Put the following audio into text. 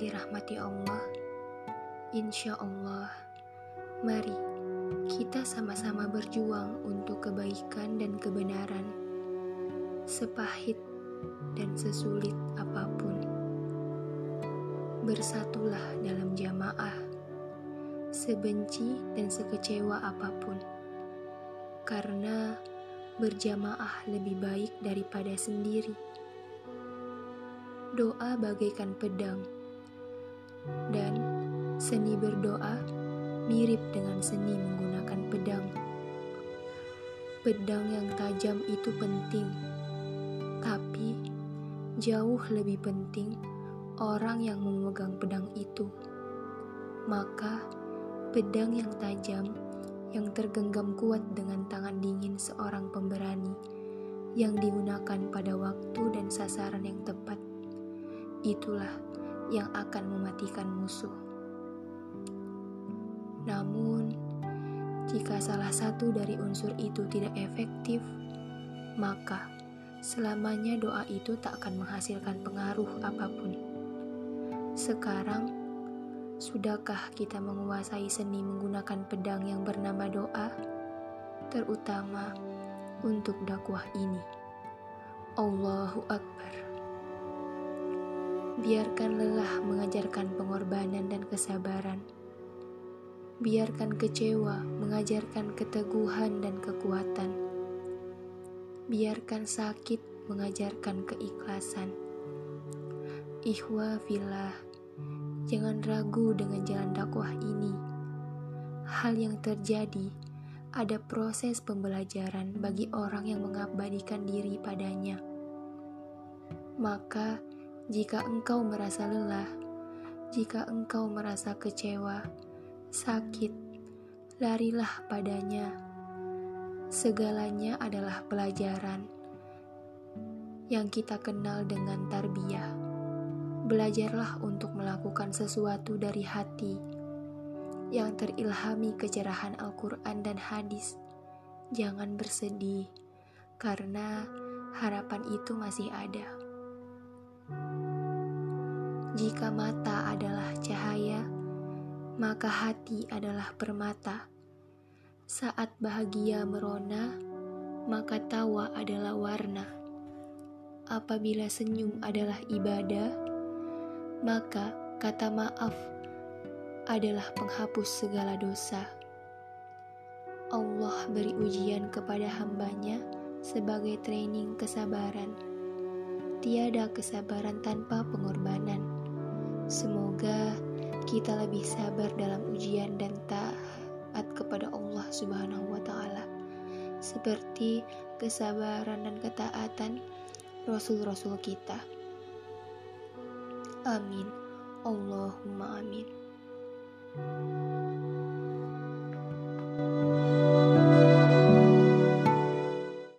dirahmati Allah, insya Allah, mari kita sama-sama berjuang untuk kebaikan dan kebenaran, sepahit dan sesulit apa pun. Bersatulah dalam jamaah, sebenci dan sekecewa apa pun, karena berjamaah lebih baik daripada sendiri. Doa bagaikan pedang, dan seni berdoa mirip dengan seni menggunakan pedang. Pedang yang tajam itu penting, tapi jauh lebih penting orang yang memegang pedang itu. Maka, pedang yang tajam yang tergenggam kuat dengan tangan dingin seorang pemberani yang digunakan pada waktu dan sasaran yang tepat itulah yang akan mematikan musuh. Namun, jika salah satu dari unsur itu tidak efektif, maka selamanya doa itu tak akan menghasilkan pengaruh apa pun. Sekarang, sudahkah kita menguasai seni menggunakan pedang yang bernama doa, terutama untuk dakwah ini? Allahu Akbar. Biarkan lelah mengajarkan pengorbanan dan kesabaran. Biarkan kecewa mengajarkan keteguhan dan kekuatan. Biarkan sakit mengajarkan keikhlasan. Ikhwa filah, jangan ragu dengan jalan dakwah ini. Hal yang terjadi ada proses pembelajaran bagi orang yang mengabadikan diri padanya. Maka, jika engkau merasa lelah, jika engkau merasa kecewa, sakit, larilah padanya. Segalanya adalah pelajaran yang kita kenal dengan tarbiyah. Belajarlah untuk melakukan sesuatu dari hati yang terilhami kecerahan Al-Quran dan hadis. Jangan bersedih, karena harapan itu masih ada. Jika mata adalah cahaya, maka hati adalah permata. Saat bahagia merona, maka tawa adalah warna. Apabila senyum adalah ibadah, maka kata maaf adalah penghapus segala dosa. Allah beri ujian kepada hambanya sebagai training kesabaran. Tiada kesabaran tanpa pengorbanan. Semoga kita lebih sabar dalam ujian dan taat kepada Allah Subhanahu wa taala. Seperti kesabaran dan ketaatan rasul-rasul kita. Amin. Allahumma amin.